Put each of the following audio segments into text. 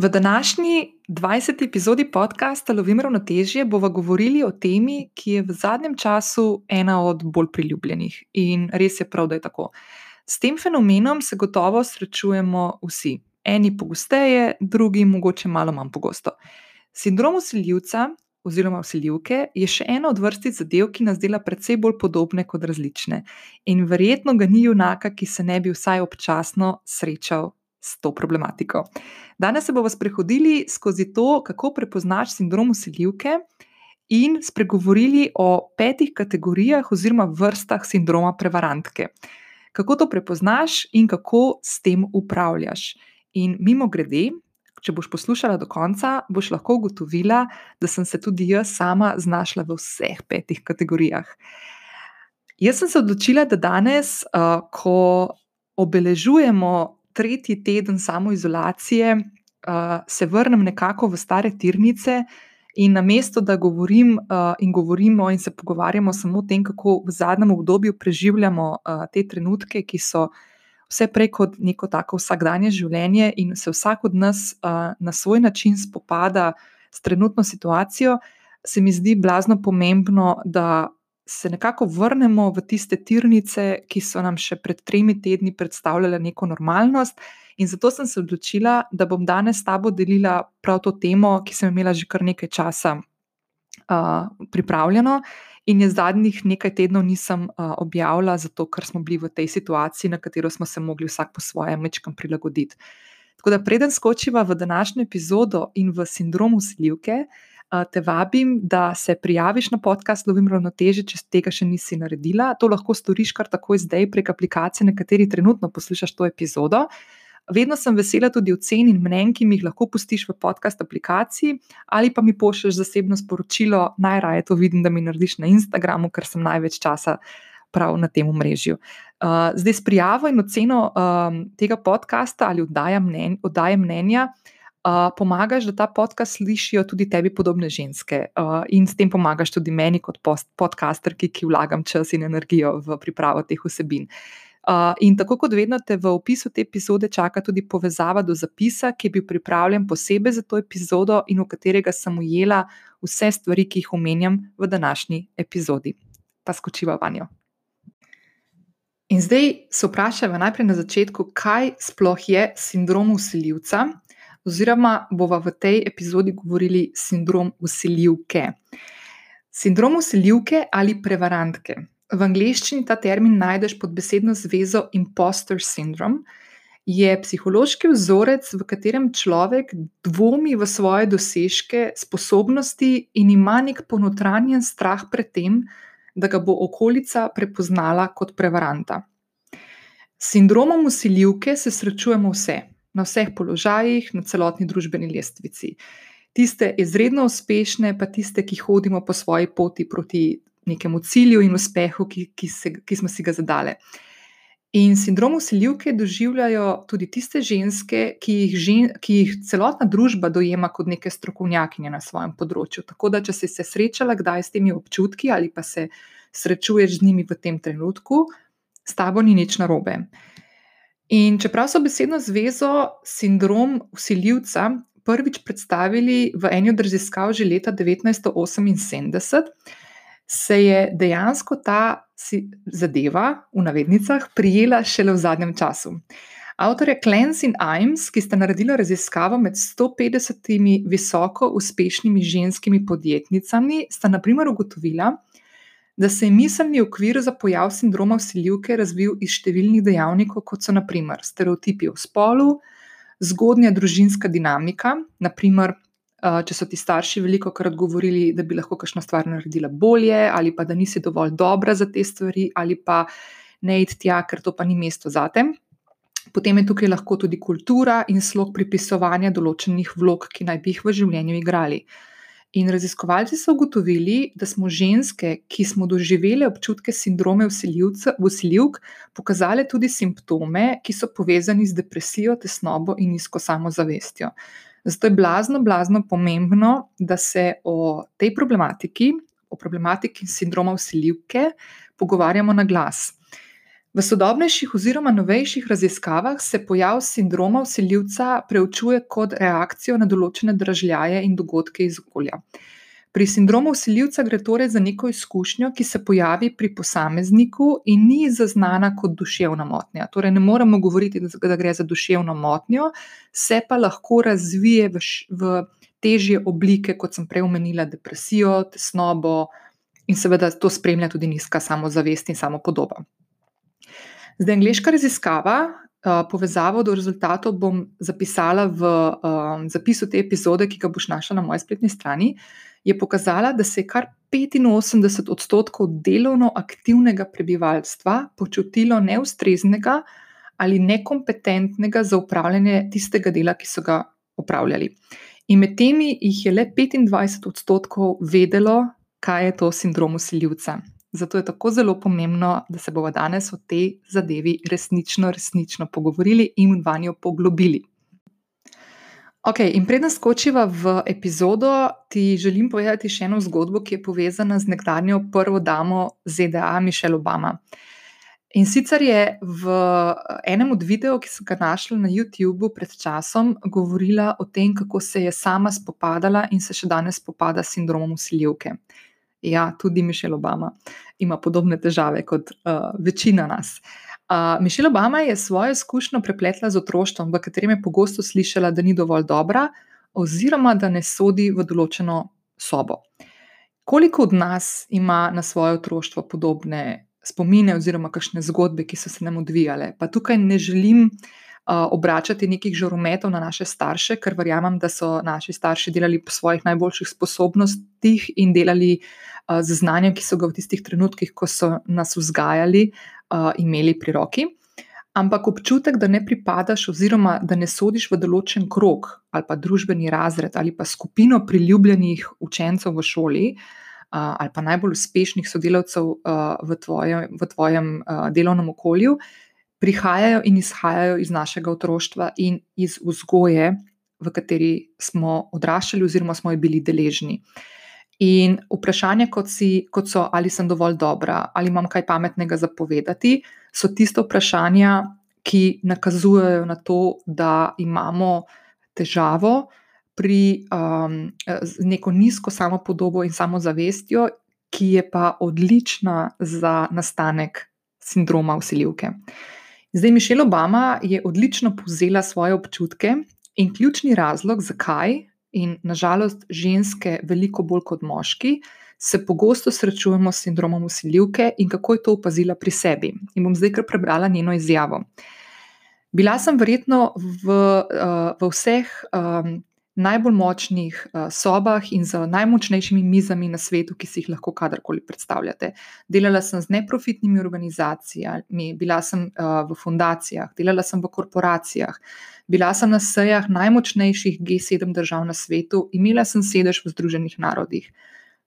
V današnji 20. epizodi podcasta Lovim ravnotežje bomo govorili o temi, ki je v zadnjem času ena od bolj priljubljenih. In res je prav, da je tako. S tem fenomenom se gotovo srečujemo vsi. Eni pogosteje, drugi mogoče malo manj pogosto. Sindrom usiljivca oziroma usiljivke je še ena od vrstic zadev, ki nas dela precej bolj podobne kot različne. In verjetno ga ni junaka, ki se ne bi vsaj občasno srečal s to problematiko. Danes se bomo sprehodili skozi to, kako prepoznaš sindrom usiljivke, in spregovorili o petih kategorijah oziroma vrstah sindroma prevarantke. Kako to prepoznaš in kako s tem upravljaš. In mimo grede, če boš poslušala do konca, boš lahko ugotovila, da sem se tudi jaz sama znašla v vseh petih kategorijah. Jaz sem se odločila, da danes, uh, ko obeležujemo tretji teden samoizolacije, uh, se vrnem nekako v stare tirnice. In na mesto, da govorim uh, in govorimo in se pogovarjamo samo o tem, kako v zadnjem obdobju preživljamo uh, te trenutke, ki so vse prej kot neko tako vsakdanje življenje, in se vsak od nas uh, na svoj način spopada s trenutno situacijo, se mi zdi blazno pomembno, da se nekako vrnemo v tiste tirnice, ki so nam še pred tremi tedni predstavljale neko normalnost. In zato sem se odločila, da bom danes s tabo delila prav to temo, ki sem imela že kar nekaj časa uh, pripravljeno, in je zadnjih nekaj tednov nisem uh, objavila, zato ker smo bili v tej situaciji, na katero smo se mogli vsak po svojem mečkam prilagoditi. Tako da, preden skočiva v današnjo epizodo in v sindrom usiljivke, uh, te vabim, da se prijaviš na podcast Lovim ravnoteže, če tega še nisi naredila. To lahko storiš kar takoj zdaj prek aplikacije, na kateri trenutno poslušaš to epizodo. Vedno sem vesela tudi ocen in mnen, ki mi jih lahko pustiš v podcast aplikaciji, ali pa mi pošlješ zasebno sporočilo. Najraje to vidim, da mi narediš na Instagramu, ker sem največ časa prav na tem mrežju. Uh, zdaj, s prijavo in oceno um, tega podcasta ali oddaja, mnen, oddaja mnenja, uh, pomagaš, da ta podcast slišijo tudi tebi podobne ženske uh, in s tem pomagaš tudi meni, kot podcasterki, ki vlagam čas in energijo v pripravo teh vsebin. Uh, in tako kot vedno, te v opisu te epizode čaka tudi povezava do zapisa, ki je bil pripravljen posebej za to epizodo in v katerega sem ujela vse stvari, ki jih omenjam v današnji epizodi. Pa skočiva vanjo. In zdaj se vprašajmo najprej na začetku, kaj sploh je sindrom usiljivca oziroma bova v tej epizodi govorili sindrom usiljivke. Sindrom usiljivke ali prevarantke. V angleščini ta termin najdeš pod besedno zvezo imposter syndrome. Je psihološki vzorec, v katerem človek dvomi v svoje dosežke, sposobnosti in ima nek ponotranjen strah pred tem, da ga bo okolica prepoznala kot prevaranta. Sindromom usiljivke se srečujemo vse, na vseh položajih, na celotni družbeni lestvici. Tiste izredno uspešne, pa tiste, ki hodimo po svoji poti proti nekemu cilju in uspehu, ki, ki, se, ki smo si ga zadali. In sindrom usiljivke doživljajo tudi tiste ženske, ki jih, žen, ki jih celotna družba dojema kot neke strokovnjakinje na svojem področju. Tako da, če si se srečala kdaj s temi občutki ali pa se srečuješ z njimi v tem trenutku, s tabo ni nič narobe. In čeprav so besedno zvezo sindrom usiljivca prvič predstavili v eni od raziskav že leta 1978, se je dejansko ta zadeva, v navednicah, prijela šele v zadnjem času. Avtorja Klens in Imes, ki sta naredila raziskavo med 150 visoko uspešnimi ženskimi podjetnicami, sta naprimer ugotovila, da se je miselni okvir za pojav sindroma usiljivke razvil iz številnih dejavnikov, kot so naprimer stereotipi o spolu, zgodnja družinska dinamika, naprimer, če so ti starši veliko krat govorili, da bi lahko kakšno stvar naredila bolje, ali pa da nisi dovolj dobra za te stvari, ali pa ne id tja, ker to pa ni mesto za te. Potem je tukaj lahko tudi kultura in slog pripisovanja določenih vlog, ki naj bi jih v življenju igrali. In raziskovalci so ugotovili, da smo ženske, ki smo doživele občutke sindrome usiljivk, pokazale tudi simptome, ki so povezani z depresijo, tesnobo in nizko samozavestjo. Zato je blazno, blazno pomembno, da se o tej problematiki, o problematiki sindroma usiljivke, pogovarjamo na glas. V sodobnejših oziroma novejših raziskavah se pojav sindroma usiljivca preučuje kot reakcijo na določene dražljaje in dogodke iz okolja. Pri sindromu usiljivca gre torej za neko izkušnjo, ki se pojavi pri posamezniku in ni zaznana kot duševna motnja. Torej, ne moremo govoriti, da gre za duševno motnjo, se pa lahko razvije v, v težje oblike, kot sem prej omenila, depresijo, tesnobo in seveda to spremlja tudi nizka samozavest in samopodoba. Zdaj, angliška raziskava, povezavo do rezultatov bom zapisala v zapisu te epizode, ki ga boš našla na moji spletni strani, je pokazala, da se je kar 85 odstotkov delovno aktivnega prebivalstva počutilo neustreznega ali nekompetentnega za upravljanje tistega dela, ki so ga upravljali. In med temi jih je le 25 odstotkov vedelo, kaj je to sindrom usiljivca. Zato je tako zelo pomembno, da se bomo danes o tej zadevi resnično, resnično pogovorili in v njo poglobili. Ok, in preden skočiva v epizodo, ti želim povedati še eno zgodbo, ki je povezana z nekdanjo prvo damo ZDA, Mišel Obama. In sicer je v enem od videov, ki sem ga našla na YouTubu pred časom, govorila o tem, kako se je sama spopadala in se še danes spopada s sindromom usiljivke. Ja, tudi Mišel Obama ima podobne težave kot uh, večina nas. Uh, Mišel Obama je svojo izkušnjo prepletla z otroštvom, v katerem je pogosto slišala, da ni dovolj dobra, oziroma da ne sodi v določeno sobo. Koliko od nas ima na svoje otroštvo podobne spomine, oziroma kakšne zgodbe, ki so se nam odvijale? Pa tukaj ne želim uh, obračati nekih žarometov na naše starše, ker verjamem, da so naši starši delali po svojih najboljših sposobnostih in delali uh, z znanjem, ki so ga v tistih trenutkih, ko so nas vzgajali, imeli pri roki. Ampak občutek, da ne pripadaš, oziroma da ne sodiš v določen krog ali pa družbeni razred ali pa skupino priljubljenih učencev v šoli ali pa najbolj uspešnih sodelavcev v tvojem, v tvojem delovnem okolju, prihajajo in izhajajo iz našega otroštva in iz vzgoje, v kateri smo odraščali oziroma smo jo bili deležni. In vprašanja, kot, si, kot so, ali sem dovolj dobra, ali imam kaj pametnega zapovedati, so tiste vprašanja, ki nakazujejo na to, da imamo težavo pri um, neko nizko samopodobo in samozavestjo, ki je pa odlična za nastanek sindroma usiljivke. Zdaj, Mišel Obama je odlično povzela svoje občutke in ključni razlog, zakaj in nažalost ženske, veliko bolj kot moški, se pogosto srečujemo s sindromom usiljivke in kako je to opazila pri sebi. In bom zdaj kar prebrala njeno izjavo. Bila sem verjetno v, uh, v vseh um, najbolj močnih uh, sobah in z najmočnejšimi mizami na svetu, ki si jih lahko kadarkoli predstavljate. Delala sem z neprofitnimi organizacijami, bila sem uh, v fundacijah, delala sem v korporacijah, bila sem na sejah najmočnejših G7 držav na svetu, imela sem sedež v Združenih narodih.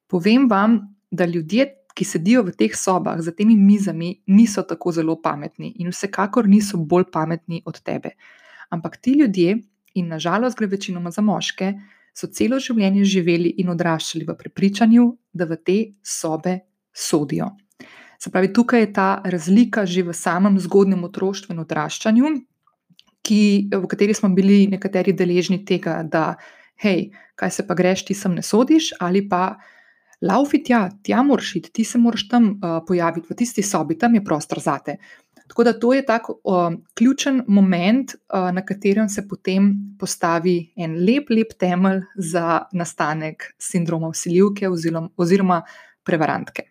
Povem vam, da ljudje, ki sedijo v teh sobah za temi mizami, niso tako zelo pametni in vsekakor niso bolj pametni od tebe. Ampak ti ljudje, in nažalost gre večinoma za moške, so celo življenje živeli in odraščali v prepričanju, da v te sobe sodijo. Se pravi, tukaj je ta razlika že v samem zgodnjem otroštvu in odraščanju, ki, v kateri smo bili nekateri deležni tega, da, hej, kaj se pa greš, ti sem ne sodiš, ali pa. Laufi tja, tja moraš iti, ti se moraš tam uh, pojaviti, v tisti sobi, tam je prostor za te. Tako da to je tak uh, ključen moment, uh, na katerem se potem postavi en lep, lep temelj za nastanek sindroma usiljivke oziroma, oziroma prevarantke.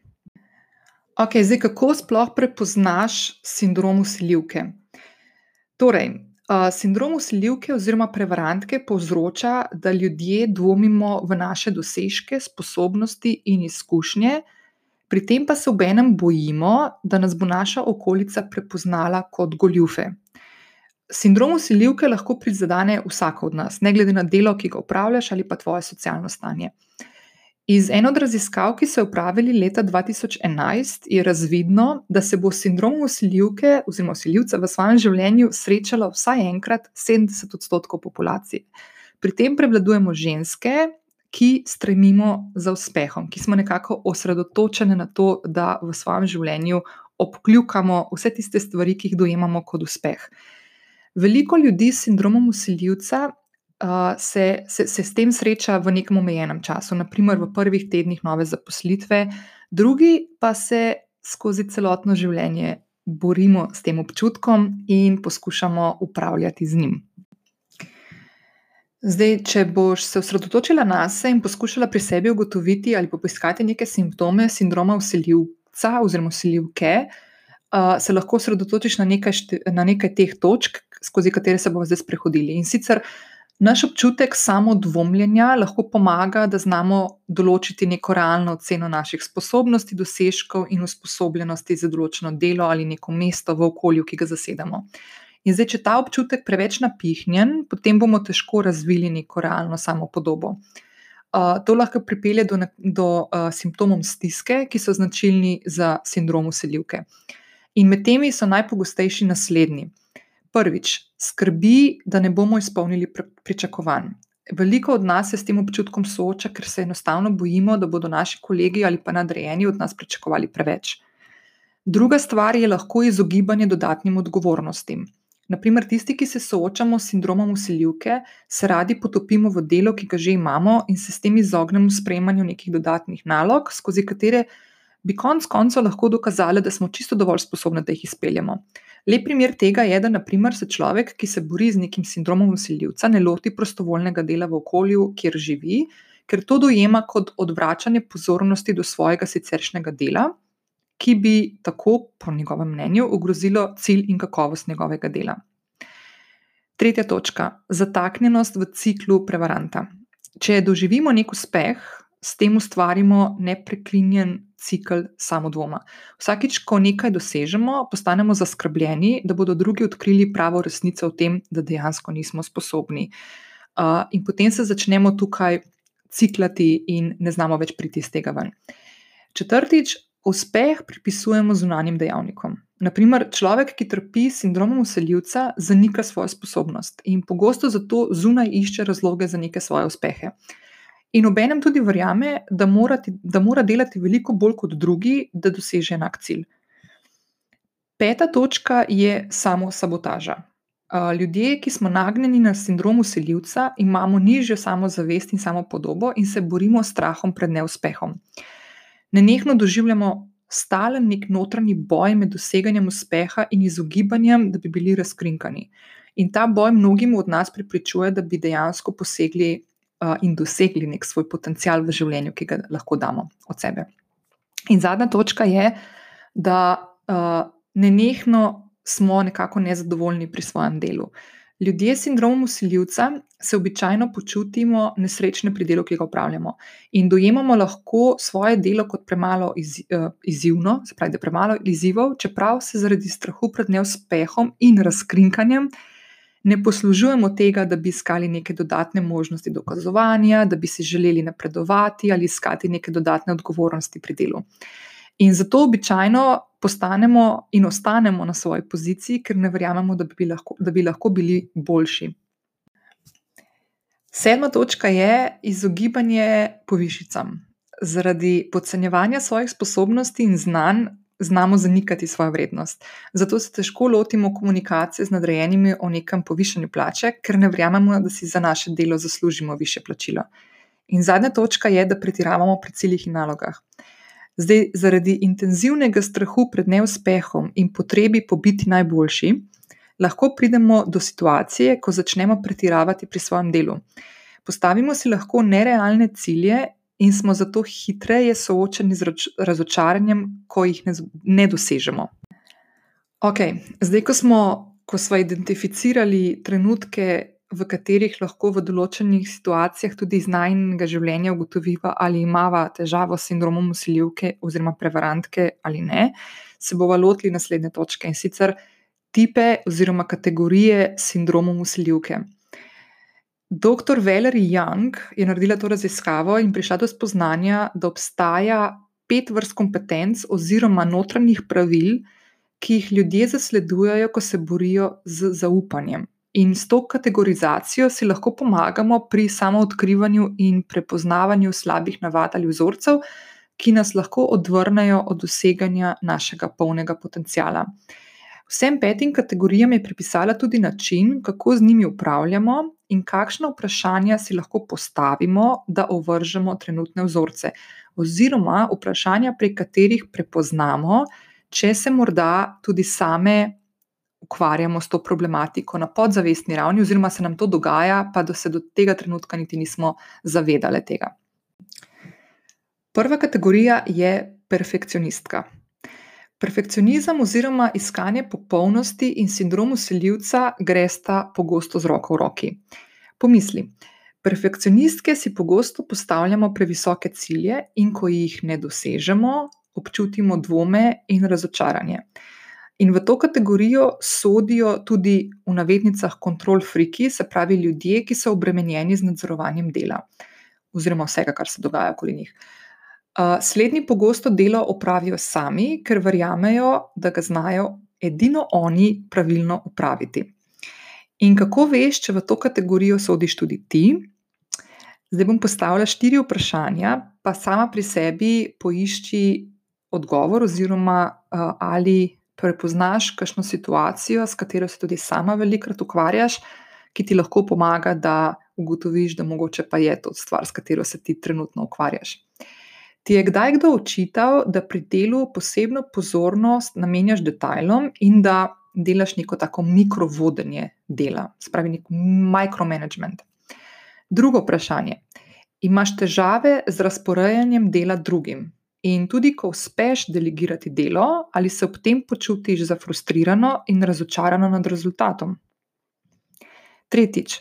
Ok, zdaj kako sploh prepoznaš sindrom usiljivke? Torej, uh, sindrom usiljivke oziroma prevarantke povzroča, da ljudje dvomimo v naše dosežke, sposobnosti in izkušnje. Pri tem pa se ob enem bojimo, da nas bo naša okolica prepoznala kot goljufe. Sindrom usiljivke lahko prizadene vsako od nas, ne glede na delo, ki ga upravljaš ali pa tvoje socialno stanje. Iz ene od raziskav, ki so jo upravili leta 2011, je razvidno, da se bo sindrom usiljivke oziroma usiljivca v svojem življenju srečalo vsaj enkrat 70 odstotkov populacije. Pri tem prevladujemo ženske, ki stremimo za uspehom, ki smo nekako osredotočeni na to, da v svojem življenju obkljukamo vse tiste stvari, ki jih dojemamo kot uspeh. Veliko ljudi s sindromom usiljivca uh, se, se, se s tem sreča v nekem omejenem času, naprimer v prvih tednih nove zaposlitve, drugi pa se skozi celotno življenje borimo s tem občutkom in poskušamo upravljati z njim. Zdaj, če boš se osredotočila na sebe in poskušala pri sebi ugotoviti ali poiskati neke simptome sindroma usiljivca oziroma usiljivke, uh, se lahko osredotočiš na nekaj, na nekaj teh točk, skozi katere se bomo zdaj sprehodili. In sicer naš občutek samodvomljenja lahko pomaga, da znamo določiti neko realno oceno naših sposobnosti, dosežkov in usposobljenosti za določeno delo ali neko mesto v okolju, ki ga zasedamo. In zdaj, če ta občutek preveč napihnjen, potem bomo težko razvili neko realno samopodobo. Uh, to lahko pripelje do, do uh, simptomov stiske, ki so značilni za sindrom usiljivke. In med temi so najpogostejši naslednji. Prvič, skrbi, da ne bomo izpolnili pričakovanj. Veliko od nas se s tem občutkom sooča, ker se enostavno bojimo, da bodo naši kolegi ali pa nadrejeni od nas pričakovali preveč. Druga stvar je lahko izogibanje dodatnim odgovornostim. Naprimer, tisti, ki se soočamo s sindromom usiljivke, se radi potopimo v delo, ki ga že imamo, in se s tem izognemo sprejemanju nekih dodatnih nalog, skozi katere bi konec koncev lahko dokazali, da smo čisto dovolj sposobni, da jih izpeljemo. Lep primer tega je, da naprimer, se človek, ki se bori z nekim sindromom usiljivca, ne loti prostovoljnega dela v okolju, kjer živi, ker to dojema kot odvračanje pozornosti do svojega siceršnjega dela ki bi tako, po njegovem mnenju, ogrozilo cilj in kakovost njegovega dela. Tretja točka: zataknjenost v ciklu prevaranta. Če doživimo nek uspeh, s tem ustvarimo nepreklinjen cikl samodvoma. Vsakič, ko nekaj dosežemo, postanemo zaskrbljeni, da bodo drugi odkrili pravo resnico o tem, da dejansko nismo sposobni. Uh, in potem se začnemo tukaj ciklati in ne znamo več priti iz tega ven. Četrtič, Uspeh pripisujemo zunanjim dejavnikom. Naprimer, človek, ki trpi sindromom usiljivca, zanika svojo sposobnost in pogosto zato zunaj išče razloge za neke svoje uspehe. In obenem tudi verjame, da mora, da mora delati veliko bolj kot drugi, da doseže enak cilj. Peta točka je samo sabotaža. Ljudje, ki smo nagnjeni na sindrom usiljivca, imamo nižjo samozavest in samo podobo in se borimo s strahom pred neuspehom nenehno doživljamo stalen nek notranji boj med doseganjem uspeha in izogibanjem, da bi bili razkrinkani. In ta boj mnogim od nas pripričuje, da bi dejansko posegli uh, in dosegli nek svoj potencial v življenju, ki ga lahko damo od sebe. In zadnja točka je, da uh, nenehno smo nekako nezadovoljni pri svojem delu. Ljudje s sindromom usiljivca se običajno počutimo nesrečne pri delu, ki ga upravljamo, in dojemamo lahko svoje delo kot premalo iz, uh, izzivno, se pravi, da je premalo izzivov, čeprav se zaradi strahu pred neuspehom in razkrinkanjem ne poslužujemo tega, da bi iskali neke dodatne možnosti dokazovanja, da bi si želeli napredovati ali iskati neke dodatne odgovornosti pri delu. In zato običajno postanemo in ostanemo na svoji poziciji, ker ne verjamemo, da bi lahko, da bi lahko bili boljši. Sedma točka je izogibanje povišicam. Zaradi podcenjevanja svojih sposobnosti in znanj znamo zanikati svojo vrednost. Zato se težko lotimo komunikacije z nadrejenimi o nekem povišanju plače, ker ne verjamemo, da si za naše delo zaslužimo više plačilo. In zadnja točka je, da pretiravamo pri ciljih in nalogah. Zdaj, zaradi intenzivnega strahu pred neuspehom in potrebi po biti najboljši, lahko pridemo do situacije, ko začnemo pretiravati pri svojem delu. Postavimo si lahko nerealne cilje in smo zato hitreje soočeni z razočaranjem, ko jih ne, ne dosežemo. Ok, zdaj, ko smo, ko smo identificirali trenutke, v katerih lahko v določenih situacijah tudi iz najnega življenja ugotoviva, ali imamo težavo s sindromom usiljivke oziroma prevarantke ali ne, se bomo lotili naslednje točke in sicer tipe oziroma kategorije sindromom usiljivke. Dr. Valerie Young je naredila to raziskavo in prišla do spoznanja, da obstaja pet vrst kompetenc oziroma notranjih pravil, ki jih ljudje zasledujejo, ko se borijo z zaupanjem. In s to kategorizacijo si lahko pomagamo pri samoodkrivanju in prepoznavanju slabih navad ali vzorcev, ki nas lahko odvrnejo od doseganja našega polnega potencijala. Vsem petim kategorijam je pripisala tudi način, kako z njimi upravljamo in kakšno vprašanje si lahko postavimo, da ovržemo trenutne vzorce, oziroma vprašanja, pri katerih prepoznamo, če se morda tudi same ukvarjamo s to problematiko na podzavestni ravni, oziroma se nam to dogaja, pa da se do tega trenutka niti nismo zavedali tega. Prva kategorija je perfekcionistka. Perfekcionizem oziroma iskanje popolnosti in sindrom usiljivca gresta pogosto z roko v roki. Pomisli. Perfekcionistke si pogosto postavljamo previsoke cilje, in ko jih ne dosežemo, občutimo dvome in razočaranje. In v to kategorijo sodijo tudi v navednicah kontrol friki, se pravi ljudje, ki so obremenjeni z nadzorovanjem dela oziroma vsega, kar se dogaja okoli njih. Slednji pogosto delo opravijo sami, ker verjamejo, da ga znajo edino oni pravilno upraviti. In kako veš, če v to kategorijo sodiš tudi ti? Zdaj bom postavila štiri vprašanja, pa sama pri sebi poišči odgovor, oziroma ali prepoznaš kakšno situacijo, s katero se tudi sama velikokrat ukvarjaš, ki ti lahko pomaga, da ugotoviš, da mogoče pa je to stvar, s katero se ti trenutno ukvarjaš. Ti je kdaj kdo očital, da pri delu posebno pozornost namenjaš detajlom in da delaš neko tako mikrovodenje dela, spravi nek micromanagement? Drugo vprašanje. Imaš težave z razporejanjem dela drugim? In tudi, ko uspeš delegirati delo, ali se ob tem počutiš zafrustrirano in razočarano nad rezultatom? Tretjič,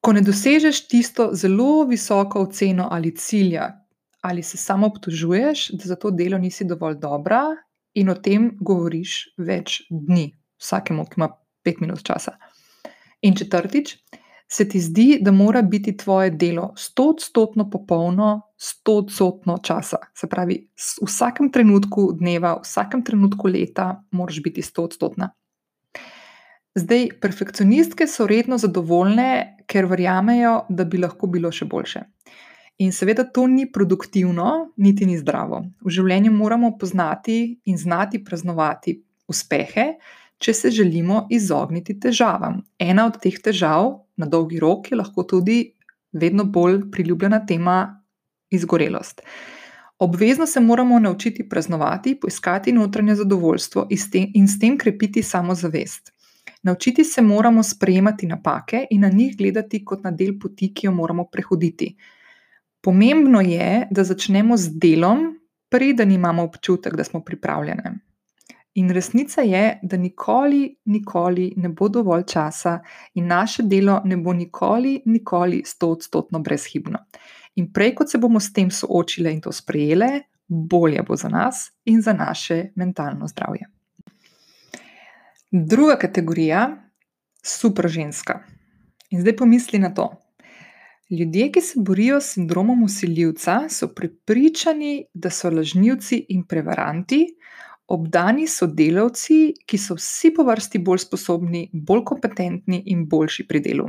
ko ne dosežeš tisto zelo visoko oceno ali cilja, ali se samo obtožuješ, da za to delo nisi dovolj dobra, in o tem govoriš več dni, vsakemu, ki ima pet minut časa. In četrtič, se ti zdi, da mora biti tvoje delo stotodstotno popolno, stotodstotno časa. Se pravi, v vsakem trenutku dneva, v vsakem trenutku leta, moraš biti stotodstotna. Zdaj, perfekcionistke so redno zadovoljne, ker verjamejo, da bi lahko bilo še boljše. In seveda to ni produktivno, niti ni zdravo. V življenju moramo poznati in znati praznovati uspehe, če se želimo izogniti težavam. Ena od teh težav na dolgi rok je lahko tudi vedno bolj priljubljena tema izgorelost. Obvezno se moramo naučiti praznovati, poiskati notranje zadovoljstvo in s tem krepiti samozavest. Naučiti se moramo sprejemati napake in na njih gledati kot na del poti, ki jo moramo prehoditi. Pomembno je, da začnemo z delom, preden imamo občutek, da smo pripravljene. In resnica je, da nikoli, nikoli ne bo dovolj časa, in naše delo ne bo nikoli, nikoli stoodstotno brezhibno. In prej, kot se bomo s tem soočile in to sprejele, bolje bo za nas in za naše mentalno zdravje. Druga kategorija, super ženska. In zdaj pomisli na to. Ljudje, ki se borijo s sindromom usiljivca, so prepričani, da so lažnivci in prevaranti, obdani sodelavci, ki so vsi po vrsti bolj sposobni, bolj kompetentni in boljši pri delu.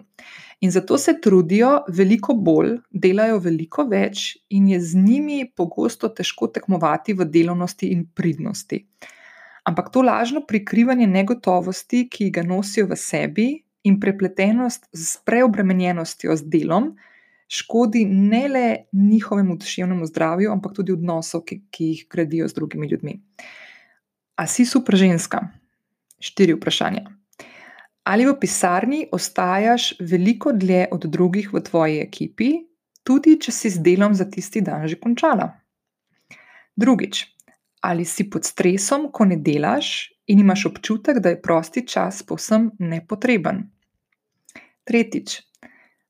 In zato se trudijo veliko bolj, delajo veliko več, in je z njimi pogosto težko tekmovati v delovnosti in pridnosti. Ampak to lažno prikrivanje negotovosti, ki ga nosijo v sebi, in prepletenost s preobremenjenostjo z delom, škodi ne le njihovemu duševnemu zdravju, ampak tudi odnosu, ki, ki jih gradijo z drugimi ljudmi. A si super ženska? Štiri vprašanja. Ali v pisarni ostajaš veliko dlje od drugih v tvoji ekipi, tudi če si z delom za tisti dan že končala? Drugič, ali si pod stresom, ko ne delaš in imaš občutek, da je prosti čas povsem nepotreben? Tretjič,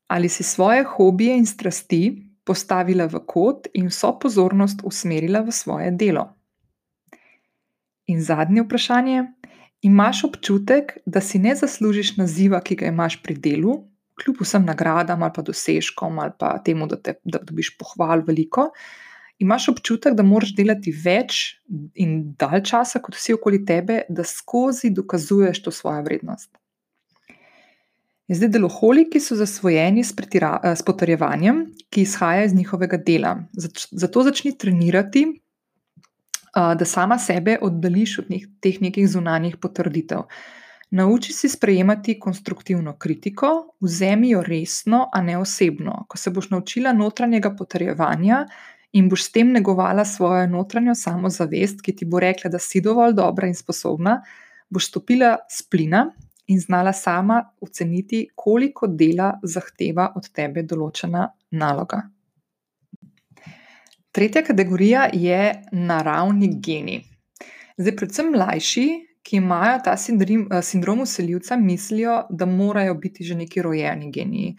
ali si svoje hobije in strasti postavila v kot in vso pozornost usmerila v svoje delo? In zadnje vprašanje. Imaš občutek, da si ne zaslužiš naziva, ki ga imaš pri delu, kljub vsem nagradam ali pa dosežkom ali pa temu, da, te, da dobiš pohval veliko? Imaš občutek, da moraš delati več in dalj časa kot vsi okoli tebe, da skozi dokazuješ to svojo vrednost? In zdaj deloholiki so zasvojeni s, pretira, s potrjevanjem, ki izhaja iz njihovega dela. Zato začni trenirati, da sama sebe oddališ od teh nekih zunanjih potrditev. Nauči se sprejemati konstruktivno kritiko, vzemi jo resno, a ne osebno. Ko se boš naučila notranjega potrjevanja in boš s tem negovala svojo notranjo samozavest, ki ti bo rekla, da si dovolj dobra in sposobna, boš stopila s plina in znala sama oceniti, koliko dela zahteva od tebe določena naloga. Tretja kategorija je naravni geni. Zdaj, predvsem mlajši, ki imajo ta sindrom, sindrom usiljivca, mislijo, da morajo biti že neki rojeni geniji.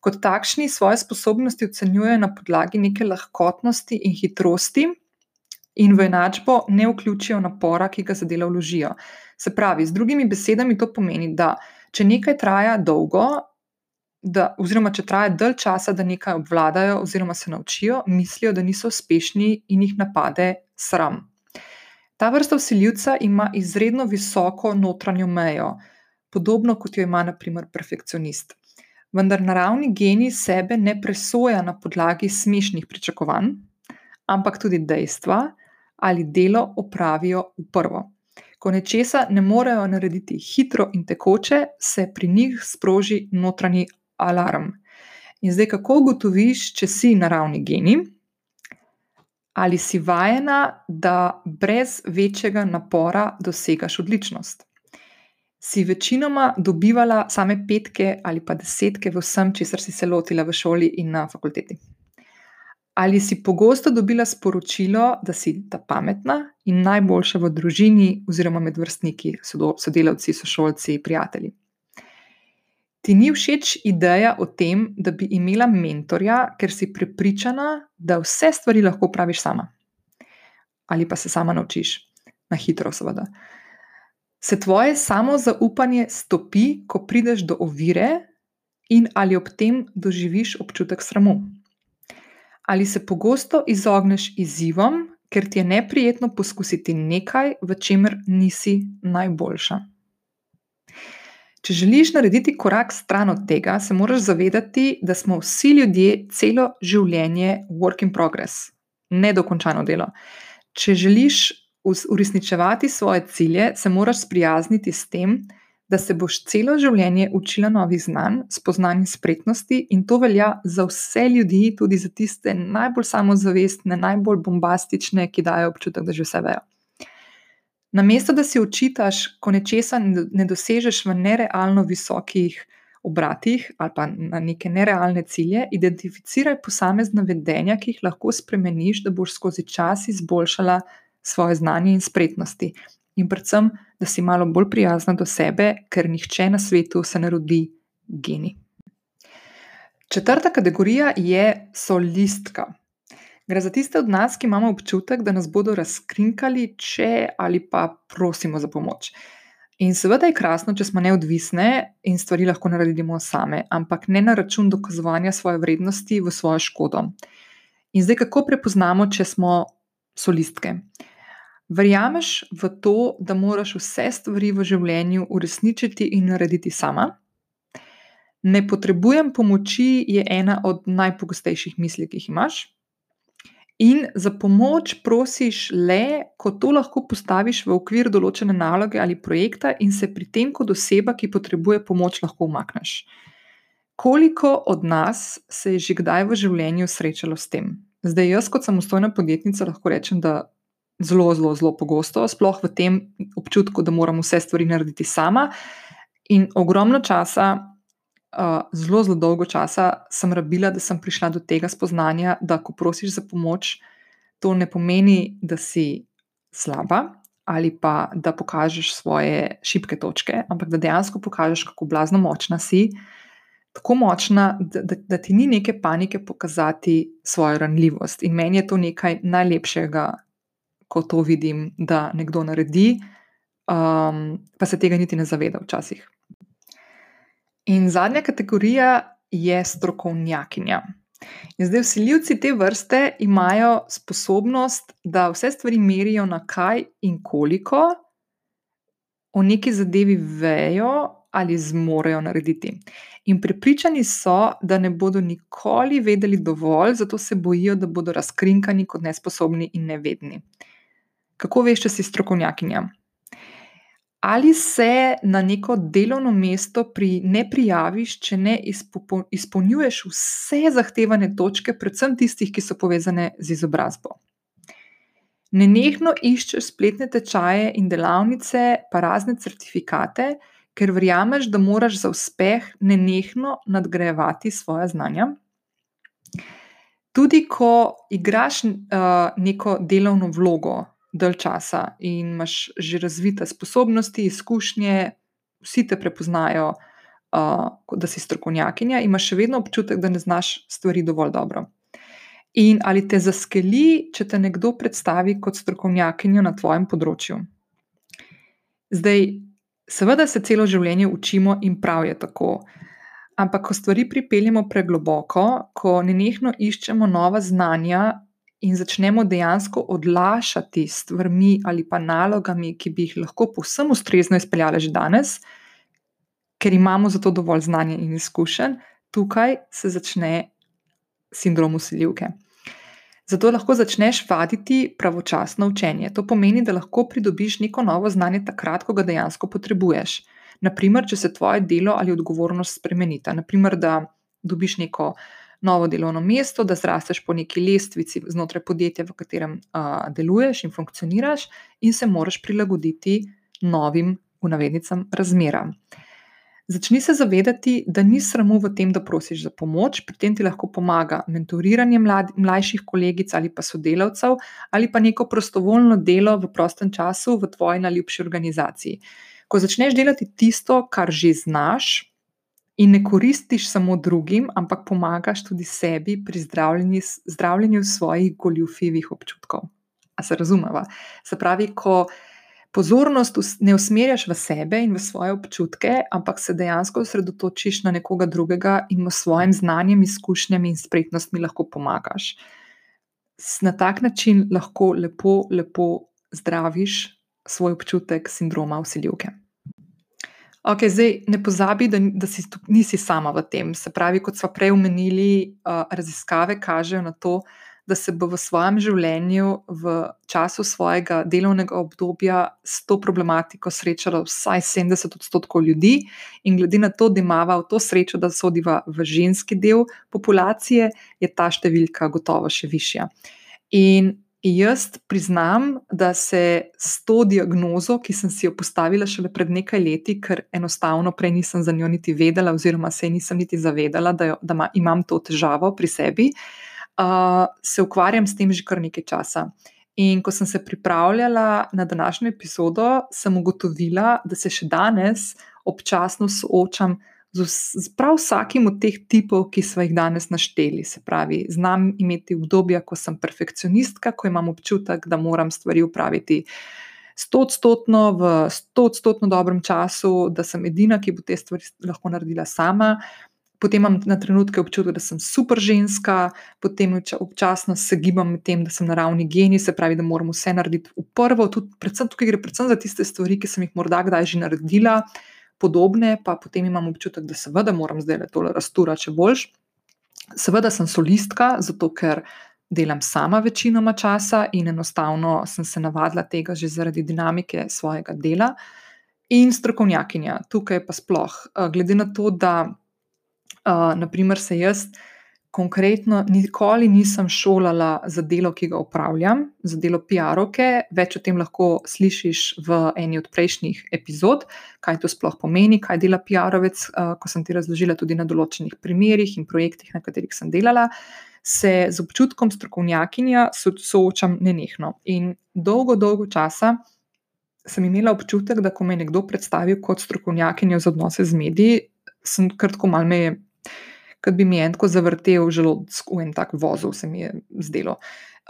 Kot takšni svoje sposobnosti ocenjujejo na podlagi neke lahkotnosti in hitrosti, in v enačbo ne vključijo napora, ki ga za delo vložijo. Se pravi, z drugimi besedami to pomeni, da če nekaj traja dolgo, da, oziroma če traja dalj časa, da nekaj obvladajo oziroma se naučijo, mislijo, da niso uspešni in jih napade sram. Ta vrsta usiljivca ima izredno visoko notranjo mejo, podobno kot jo ima, naprimer, perfekcionist. Vendar naravni genij sebe ne presoja na podlagi smešnih pričakovanj, ampak tudi dejstva, ali delo opravijo v prvo. Ko nečesa ne morejo narediti hitro in tekoče, se pri njih sproži notranji alarm. In zdaj, kako ugotoviš, če si naravni geni, ali si vajena, da brez večjega napora dosegaš odličnost. Si večinoma dobivala same petke ali pa desetke v vsem, česar si se lotila v šoli in na fakulteti. Ali si pogosto dobila sporočilo, da si ta pametna in najboljša v družini, oziroma med vrstniki, sodelavci, sošolci, prijatelji? Ti ni všeč ideja o tem, da bi imela mentorja, ker si prepričana, da vse stvari lahko praviš sama. Ali pa se sama naučiš, na hitro, seveda. Se tvoje samozaupanje stopi, ko prideš do ovire, in ali ob tem doživiš občutek sramu? Ali se pogosto izogneš izzivom, ker ti je neprijetno poskusiti nekaj, v čemer nisi najboljša? Če želiš narediti korak stran od tega, se moraš zavedati, da smo vsi ljudje celo življenje work in progress, nedokončano delo. Če želiš uresničevati svoje cilje, se moraš sprijazniti s tem, da se boš celo življenje učila novih znanj, spoznanj in spretnosti, in to velja za vse ljudi, tudi za tiste najbolj samozavestne, najbolj bombastične, ki dajo občutek, da že vse vejo. Namesto da si učitaš, ko nečesa ne dosežeš v nerealno visokih obratih ali pa na neke nerealne cilje, identificiraj posamezna vedenja, ki jih lahko spremeniš, da boš skozi čas izboljšala svoje znanje in spretnosti in predvsem, da si malo bolj prijazna do sebe, ker nihče na svetu se ne rodi geni. Četrta kategorija je solistka. Gre za tiste od nas, ki imamo občutek, da nas bodo razkrinkali, če ali pa prosimo za pomoč. In seveda je krasno, če smo neodvisne in stvari lahko naredimo same, ampak ne na račun dokazovanja svoje vrednosti v svojo škodo. In zdaj, kako prepoznamo, če smo solistke? Verjameš v to, da moraš vse stvari v življenju uresničiti in narediti sama? Ne potrebujem pomoči, je ena od najpogostejših misli, ki jih imaš. In za pomoč prosiš le, ko to lahko postaviš v okvir določene naloge ali projekta, in se pri tem, kot oseba, ki potrebuje pomoč, lahko umakneš. Koliko od nas se je že kdaj v življenju srečalo s tem? Zdaj, jaz, kot samostojna podjetnica, lahko rečem, da zelo, zelo, zelo pogosto, sploh v tem občutku, da moram vse stvari narediti sama. In ogromno časa, uh, zelo, zelo dolgo časa sem rabila, da sem prišla do tega spoznanja, da ko prosiš za pomoč, to ne pomeni, da si slaba ali pa da pokažeš svoje šibke točke, ampak da dejansko pokažeš, kako blazno močna si. Tako močna, da, da, da ti ni neke panike pokazati svojo ranljivost. In meni je to nekaj najlepšega, ko to vidim, da nekdo naredi, um, pa se tega niti ne zaveda včasih. In zadnja kategorija je strokovnjakinja. In zdaj, vsiljivci te vrste imajo sposobnost, da vse stvari merijo na kaj in koliko, o neki zadevi vejo, ali zmorejo narediti. In prepričani so, da ne bodo nikoli vedeli dovolj, zato se bojijo, da bodo razkrinkani kot nesposobni in nevedni. Kako veš, če si strokovnjakinja? Ali se na neko delovno mesto pri, ne prijaviš, če ne izpolnjuješ vse zahtevane točke, predvsem tistih, ki so povezane z izobrazbo? Nenehno iščeš spletne tečaje in delavnice, pa razne certifikate, ker verjameš, da moraš za uspeh nenehno nadgrajevati svoje znanja. Tudi ko igraš uh, neko delovno vlogo, dalj časa in imaš že razvite sposobnosti, izkušnje, vsi te prepoznajo, uh, da si strokovnjakinja, imaš še vedno občutek, da ne znaš stvari dovolj dobro. In ali te zaskeli, če te nekdo predstavi kot strokovnjakinjo na tvojem področju? Zdaj, seveda se celo življenje učimo in prav je tako. Ampak, ko stvari pripeljemo pregloboko, ko nenehno iščemo nova znanja, in začnemo dejansko odlašati s stvarmi ali pa nalogami, ki bi jih lahko povsem ustrezno izpeljali že danes, ker imamo za to dovolj znanja in izkušenj, tukaj se začne sindrom usiljivke. Zato lahko začneš vaditi pravočasno učenje. To pomeni, da lahko pridobiš neko novo znanje takrat, ko ga dejansko potrebuješ. Naprimer, če se tvoje delo ali odgovornost spremenita. Naprimer, da dobiš neko uh, novo delovno mesto, da zrasteš po neki lestvici znotraj podjetja, v katerem uh, deluješ in funkcioniraš, in se moraš prilagoditi novim, v navednicam, razmeram. Začni se zavedati, da ni sramu v tem, da prosiš za pomoč, pri tem ti lahko pomaga mentoriranje mlad, mlajših kolegic ali pa sodelavcev, ali pa neko prostovoljno delo v prostem času v tvoji najljubši organizaciji. Ko začneš delati tisto, kar že znaš, in ne koristiš samo drugim, ampak pomagaš tudi sebi pri zdravljenju, zdravljenju svojih goljufivih občutkov. A se razumeva? Se pravi, ko pozornost ne usmerjaš v sebe in v svoje občutke, ampak se dejansko osredotočiš na nekoga drugega in v svojim znanjem, izkušnjami in spretnostmi lahko pomagaš. Na tak način lahko lepo, lepo zdraviš svoj občutek sindroma usiljivke. Okay, zdaj, ne pozabi, da, da si, nisi sama v tem. Se pravi, kot smo prej omenili, uh, raziskave kažejo na to, da se bo v svojem življenju, v času svojega delovnega obdobja, s to problematiko srečalo vsaj 70 odstotkov ljudi, in glede na to, da imamo to srečo, da sodiva v ženski del populacije, je ta številka gotovo še višja. In Jaz priznam, da se s to diagnozo, ki sem si jo postavila šele pred nekaj leti, ker enostavno prej nisem za njo niti vedela, oziroma se nisem niti zavedala, da, jo, da imam to težavo pri sebi, uh, se ukvarjam s tem že kar nekaj časa. In ko sem se pripravljala na današnjo epizodo, sem ugotovila, da se še danes občasno soočam z prav vsakim od teh tipov, ki smo jih danes našteli. Se pravi, znam imeti obdobja, ko sem perfekcionistka, ko imam občutek, da moram stvari upraviti stotstotno, v stotstotno dobrem času, da sem edina, ki bo te stvari lahko naredila sama. Potem imam na trenutke občutek, da sem super ženska, potem občasno se gibam med tem, da sem naravni genij, se pravi, da moram vse narediti v prvo. Tudi, predvsem tukaj gre predvsem za tiste stvari, ki sem jih morda kdaj že naredila, podobne, pa potem imam občutek, da seveda moram zdaj le tole rasturati, če boljš. Seveda sem solistka, zato ker delam sama večinoma časa in enostavno sem se navadila tega že zaradi dinamike svojega dela. In strokovnjakinja, tukaj pa sploh, glede na to, da uh, naprimer se jaz konkretno nikoli nisem šolala za delo, ki ga upravljam, za delo PR-ovke. Več o tem lahko slišiš v eni od prejšnjih epizod, kaj to sploh pomeni, kaj dela PR-ovec, eh, ko sem ti razložila tudi na določenih primerih in projektih, na katerih sem delala. Se z občutkom strokovnjakinja soočam nenehno. In dolgo, dolgo časa sem imela občutek, da ko me je nekdo predstavil kot strokovnjakinjo za odnose z mediji, sem kratko malo me je kot bi mi en tako zavrtel želodec v en tak vozil, se mi je zdelo.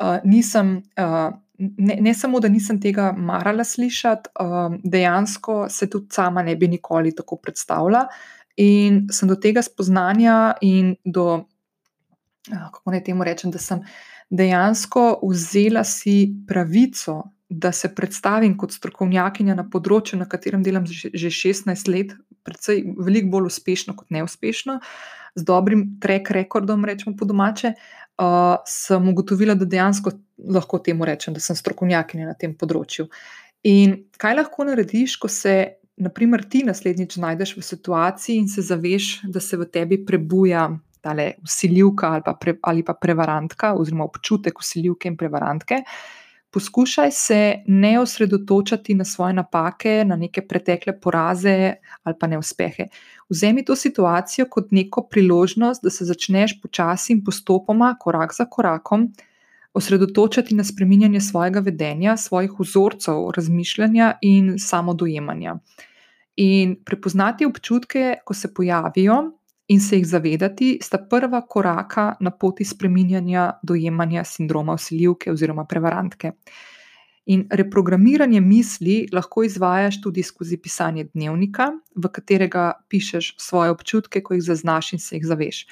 Uh, nisem, uh, ne, ne samo, da nisem tega marala slišati, uh, dejansko se tudi sama ne bi nikoli tako predstavljala. In sem do tega spoznanja in do, uh, kako naj temu rečem, da sem dejansko vzela si pravico, da se predstavim kot strokovnjakinja na področju, na katerem delam že 16 let, predvsej veliko bolj uspešno kot neuspešno, z dobrim track recordom, rečemo po domače, uh, sem ugotovila, da dejansko lahko temu rečem, da sem strokovnjakinja na tem področju. In kaj lahko narediš, ko se, naprimer, ti naslednjič znajdeš v situaciji in se zaveš, da se v tebi prebuja tale usiljivka ali pa, pre, ali pa prevarantka, oziroma občutek usiljivke in prevarantke. Poskušaj se ne osredotočati na svoje napake, na neke pretekle poraze ali pa neuspehe. Vzemi to situacijo kot neko priložnost, da se začneš počasi in postopoma, korak za korakom, osredotočati na spreminjanje svojega vedenja, svojih vzorcev razmišljanja in samodojemanja. In prepoznati občutke, ko se pojavijo, in se jih zavedati, sta prva koraka na poti spreminjanja dojemanja sindroma usiljivke oziroma prevarantke. In reprogramiranje misli lahko izvajaš tudi skozi pisanje dnevnika, v katerega pišeš svoje občutke, ko jih zaznaš in se jih zaveš.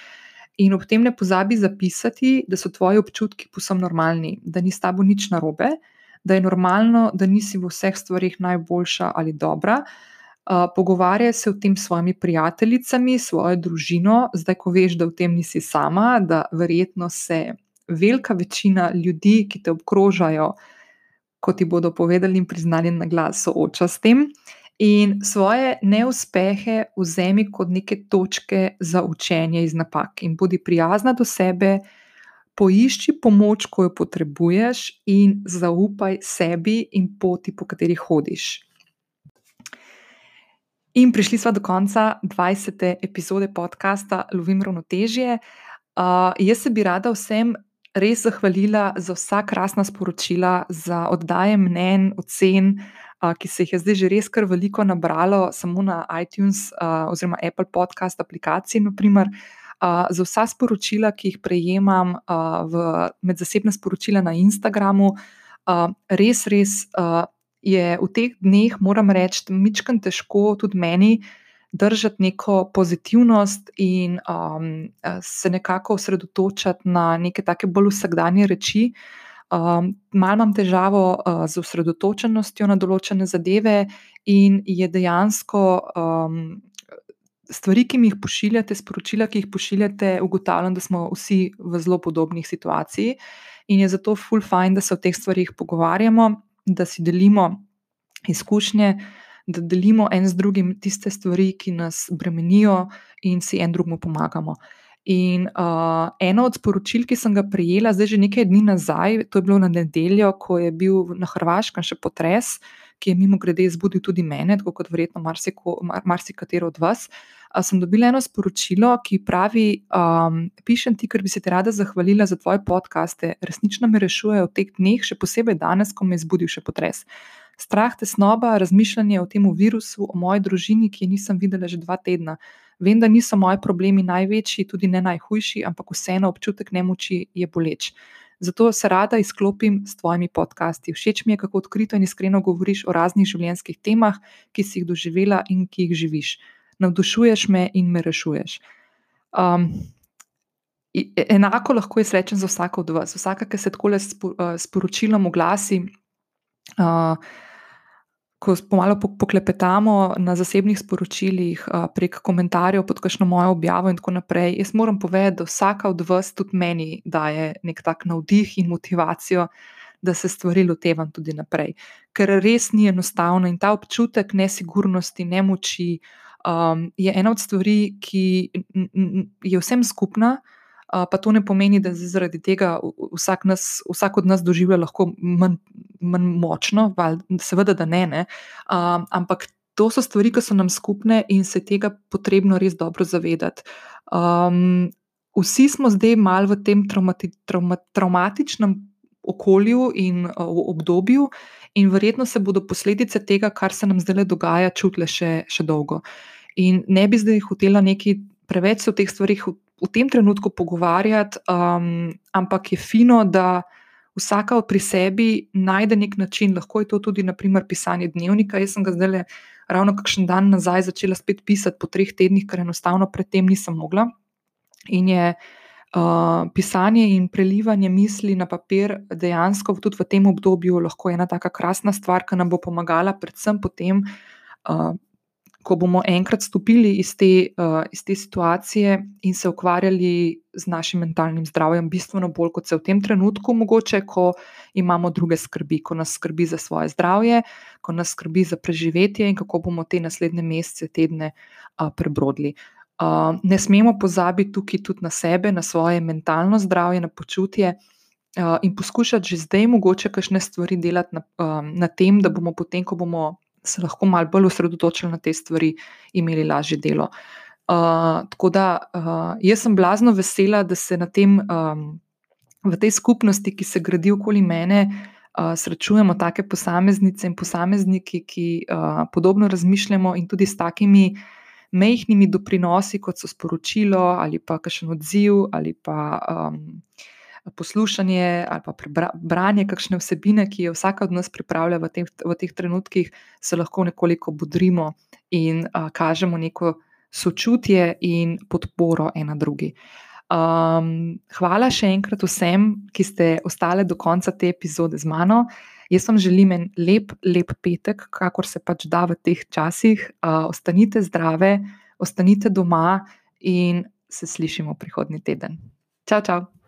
In ob tem ne pozabi zapisati, da so tvoji občutki posebno normalni, da ni s tabo nič narobe, da je normalno, da nisi v vseh stvarih najboljša ali dobra, pogovarjaj se o tem s svojimi prijateljicami, svojo družino, zdaj, ko veš, da v tem nisi sama, da verjetno se velika večina ljudi, ki te obkrožajo, kot ti bodo povedali in priznali na glas, sooča s tem. In svoje neuspehe vzemi kot neke točke za učenje iz napak, in bodi prijazna do sebe, poišči pomoč, ko jo potrebuješ, in zaupaj sebi in poti, po kateri hodiš. In prišli smo do konca 20. epizode podcasta Lovim ravnotežje. Uh, jaz se bi rada vsem res zahvalila za vsa krasna sporočila, za oddaje mnen, ocen, uh, ki se jih je zdaj že res kar veliko nabralo, samo na iTunes uh, oziroma Apple podcast aplikaciji. Naprimer, uh, za vsa sporočila, ki jih prejemam uh, v, med zasebne sporočila na Instagramu, uh, res, res. Uh, je v teh dneh, moram reči, mičkam težko tudi meni držati neko pozitivnost in um, se nekako osredotočati na neke take bolj vsakdanje reči. Um, mal imam težavo uh, z osredotočenostjo na določene zadeve, in je dejansko um, stvari, ki mi jih pošiljate, sporočila, ki jih pošiljate, ugotavljam, da smo vsi v zelo podobnih situacijah, in je zato full fajn, da se o teh stvarih pogovarjamo da si delimo izkušnje, da delimo en z drugim tiste stvari, ki nas bremenijo, in si en drugemu pomagamo. In uh, eno od sporočil, ki sem ga prejela, zdaj že nekaj dni nazaj, to je bilo na nedeljo, ko je bil na Hrvaškem še potres, ki je mimo grede zbudil tudi mene, tako kot verjetno marsikatero od vas. Uh, sem dobila eno sporočilo, ki pravi: um, Pišem ti, ker bi se ti rada zahvalila za tvoje podkaste, resnično me rešujejo v teh dneh, še posebej danes, ko me je zbudil še potres. Strah, tesnoba, razmišljanje o tem virusu, o moji družini, ki je nisem videla že dva tedna. Vem, da niso moji problemi največji, tudi ne najhujši, ampak vseeno občutek nemoči je boleč. Zato se rada izklopim s tvojimi podcasti. Všeč mi je, kako odkrito in iskreno govoriš o raznih življenjskih temah, ki si jih doživela in ki jih živiš. Navdušuješ me in me rešuješ. Um, enako lahko jaz rečem za vsako od vas. Vsaka, ki se tako le sporočilom oglasi. Uh, ko pomalo poklepetamo na zasebnih sporočilih, prek komentarjev pod kakšno mojo objavo in tako naprej. Jaz moram povedati, da vsaka od vas tudi meni daje nek tak navdih in motivacijo, da se stvari lotevam tudi naprej. Ker res ni enostavno in ta občutek nesigurnosti, nemoči um, je ena od stvari, ki je vsem skupna pa to ne pomeni, da zaradi tega vsak, nas, vsak od nas doživlja lahko manj, manj močno, val, seveda, da ne, ne. Um, ampak to so stvari, ki so nam skupne in se tega potrebno res dobro zavedati. Um, vsi smo zdaj mal v tem traumati, trauma, traumatičnem okolju in uh, obdobju, in verjetno se bodo posledice tega, kar se nam zdaj dogaja, čutile še, še dolgo. In ne bi zdaj hotela nekaj preveč o teh stvarih v tem trenutku pogovarjati, um, ampak je fino, da vsaka pri sebi najde nek način, lahko je to tudi, naprimer, pisanje dnevnika. Jaz sem ga zdaj, ravno kakšen dan nazaj, začela spet pisati po treh tednih, ker enostavno predtem nisem mogla. In je uh, pisanje in prelivanje misli na papir dejansko tudi v tem obdobju lahko ena tako krasna stvar, ki nam bo pomagala, predvsem potem. Uh, ko bomo enkrat stopili iz te, uh, iz te situacije in se ukvarjali z našim mentalnim zdravjem, bistveno bolj kot se v tem trenutku, mogoče, ko imamo druge skrbi, ko nas skrbi za svoje zdravje, ko nas skrbi za preživetje in kako bomo te naslednje mesece, tedne uh, prebrodili. Uh, ne smemo pozabiti tukaj tudi na sebe, na svoje mentalno zdravje, na počutje. Uh, in poskušati že zdaj, mogoče, kakšne stvari delati na, um, na tem, da bomo potem, ko bomo se lahko malo bolj osredotočili na te stvari, imeli lažje delo. Uh, tako da uh, jaz sem blazno vesela, da se na tem, um, v tej skupnosti, ki se gradi okoli mene, uh, srečujemo take posameznice in posamezniki, ki uh, podobno razmišljamo in tudi s takimi mehkimi doprinosi, kot so sporočilo ali pa kakšen odziv ali pa. Um, poslušanje ali pa branje kakšne vsebine, ki jo vsaka od nas pripravlja v, tem, v teh trenutkih, se lahko nekoliko budrimo in a, kažemo neko sočutje in podporo ena drugi. Um, hvala še enkrat vsem, ki ste ostali do konca te epizode z mano. Jaz vam želim en lep, lep petek, kakor se pač da v teh časih. Uh, ostanite zdrave, ostanite doma in se slišimo prihodnji teden. Čau, čau!